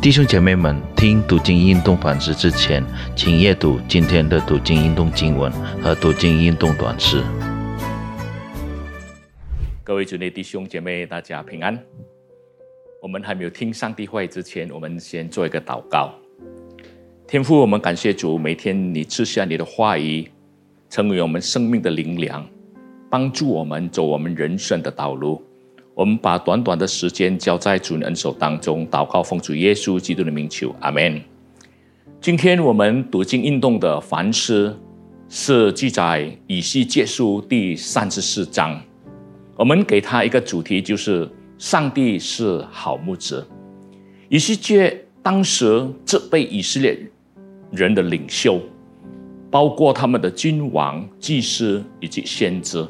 弟兄姐妹们，听读经运动反思之前，请阅读今天的读经运动经文和读经运动短诗。各位主内弟兄姐妹，大家平安。我们还没有听上帝话语之前，我们先做一个祷告。天父，我们感谢主，每天你赐下你的话语，成为我们生命的灵粮，帮助我们走我们人生的道路。我们把短短的时间交在主恩手当中，祷告奉主耶稣基督的名求，阿门。今天我们读经运动的凡诗是记载以西结书第三十四章，我们给他一个主题，就是上帝是好牧者。以西结当时这被以色列人的领袖，包括他们的君王、祭司以及先知，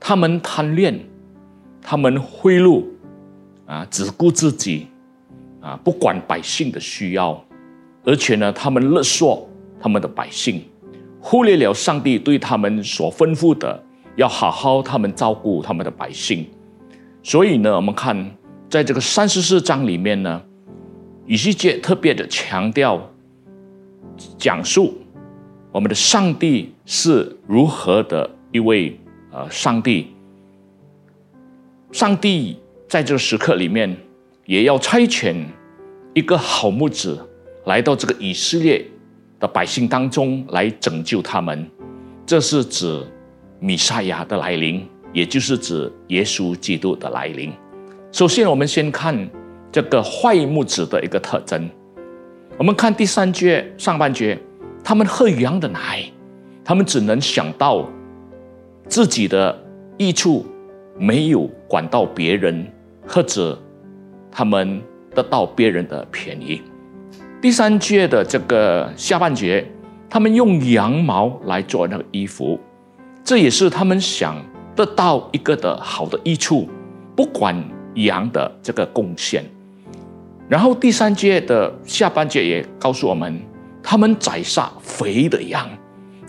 他们贪恋。他们贿赂，啊，只顾自己，啊，不管百姓的需要，而且呢，他们勒索他们的百姓，忽略了上帝对他们所吩咐的，要好好他们照顾他们的百姓。所以呢，我们看在这个三十四章里面呢，以西结特别的强调，讲述我们的上帝是如何的一位呃上帝。上帝在这个时刻里面，也要差遣一个好牧子来到这个以色列的百姓当中来拯救他们。这是指弥赛亚的来临，也就是指耶稣基督的来临。首先，我们先看这个坏牧子的一个特征。我们看第三节上半节，他们喝羊的奶，他们只能想到自己的益处。没有管到别人，或者他们得到别人的便宜。第三节的这个下半节，他们用羊毛来做那个衣服，这也是他们想得到一个的好的益处，不管羊的这个贡献。然后第三节的下半节也告诉我们，他们宰杀肥的羊，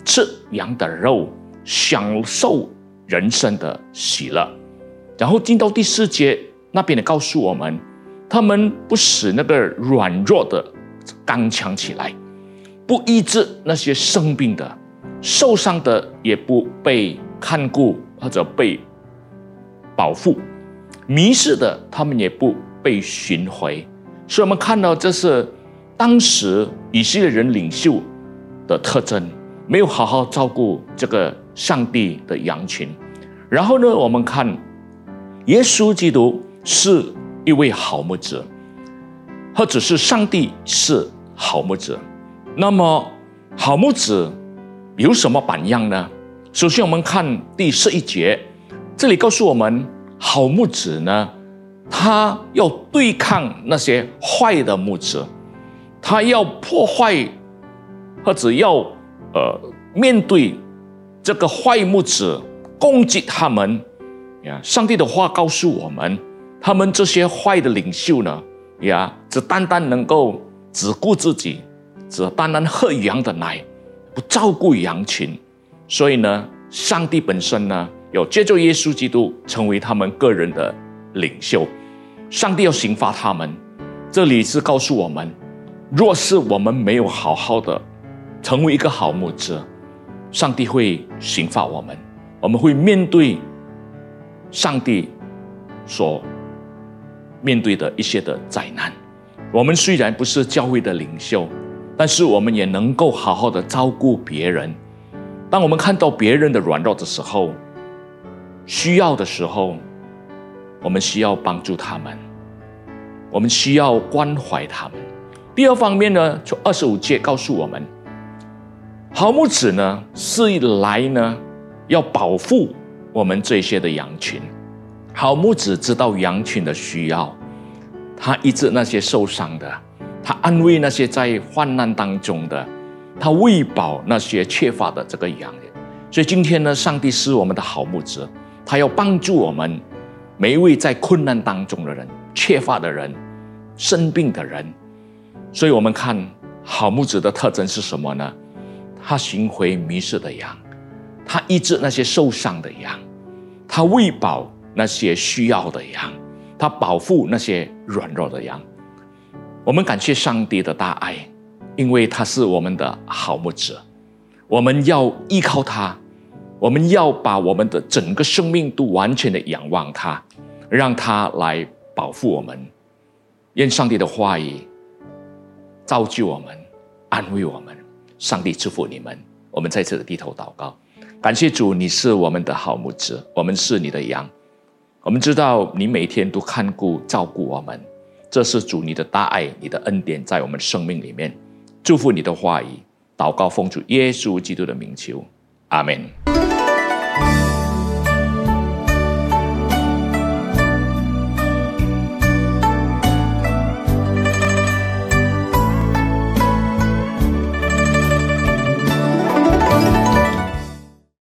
吃羊的肉，享受。人生的喜乐，然后进到第四节那边的告诉我们，他们不使那个软弱的刚强起来，不医治那些生病的、受伤的，也不被看顾或者被保护，迷失的他们也不被寻回。所以，我们看到这是当时以色列人领袖的特征，没有好好照顾这个。上帝的羊群，然后呢，我们看耶稣基督是一位好牧者，或者是上帝是好牧者。那么好牧者有什么榜样呢？首先，我们看第十一节，这里告诉我们，好牧者呢，他要对抗那些坏的牧者，他要破坏或者要呃面对。这个坏牧者攻击他们上帝的话告诉我们，他们这些坏的领袖呢，呀，只单单能够只顾自己，只单单喝羊的奶，不照顾羊群。所以呢，上帝本身呢，要借助耶稣基督成为他们个人的领袖。上帝要刑罚他们。这里是告诉我们，若是我们没有好好的成为一个好牧者。上帝会刑罚我们，我们会面对上帝所面对的一些的灾难。我们虽然不是教会的领袖，但是我们也能够好好的照顾别人。当我们看到别人的软弱的时候，需要的时候，我们需要帮助他们，我们需要关怀他们。第二方面呢，从二十五节告诉我们。好牧子呢，是来呢，要保护我们这些的羊群。好牧子知道羊群的需要，他医治那些受伤的，他安慰那些在患难当中的，他喂饱那些缺乏的这个羊。所以今天呢，上帝是我们的好牧子，他要帮助我们每一位在困难当中的人、缺乏的人、生病的人。所以我们看好牧子的特征是什么呢？他寻回迷失的羊，他医治那些受伤的羊，他喂饱那些需要的羊，他保护那些软弱的羊。我们感谢上帝的大爱，因为他是我们的好牧者，我们要依靠他，我们要把我们的整个生命都完全的仰望他，让他来保护我们。愿上帝的话语造就我们，安慰我们。上帝祝福你们。我们在这里低头祷告，感谢主，你是我们的好牧者，我们是你的羊。我们知道你每天都看顾照顾我们。这是主你的大爱，你的恩典在我们生命里面，祝福你的话语，祷告奉主耶稣基督的名求，阿门。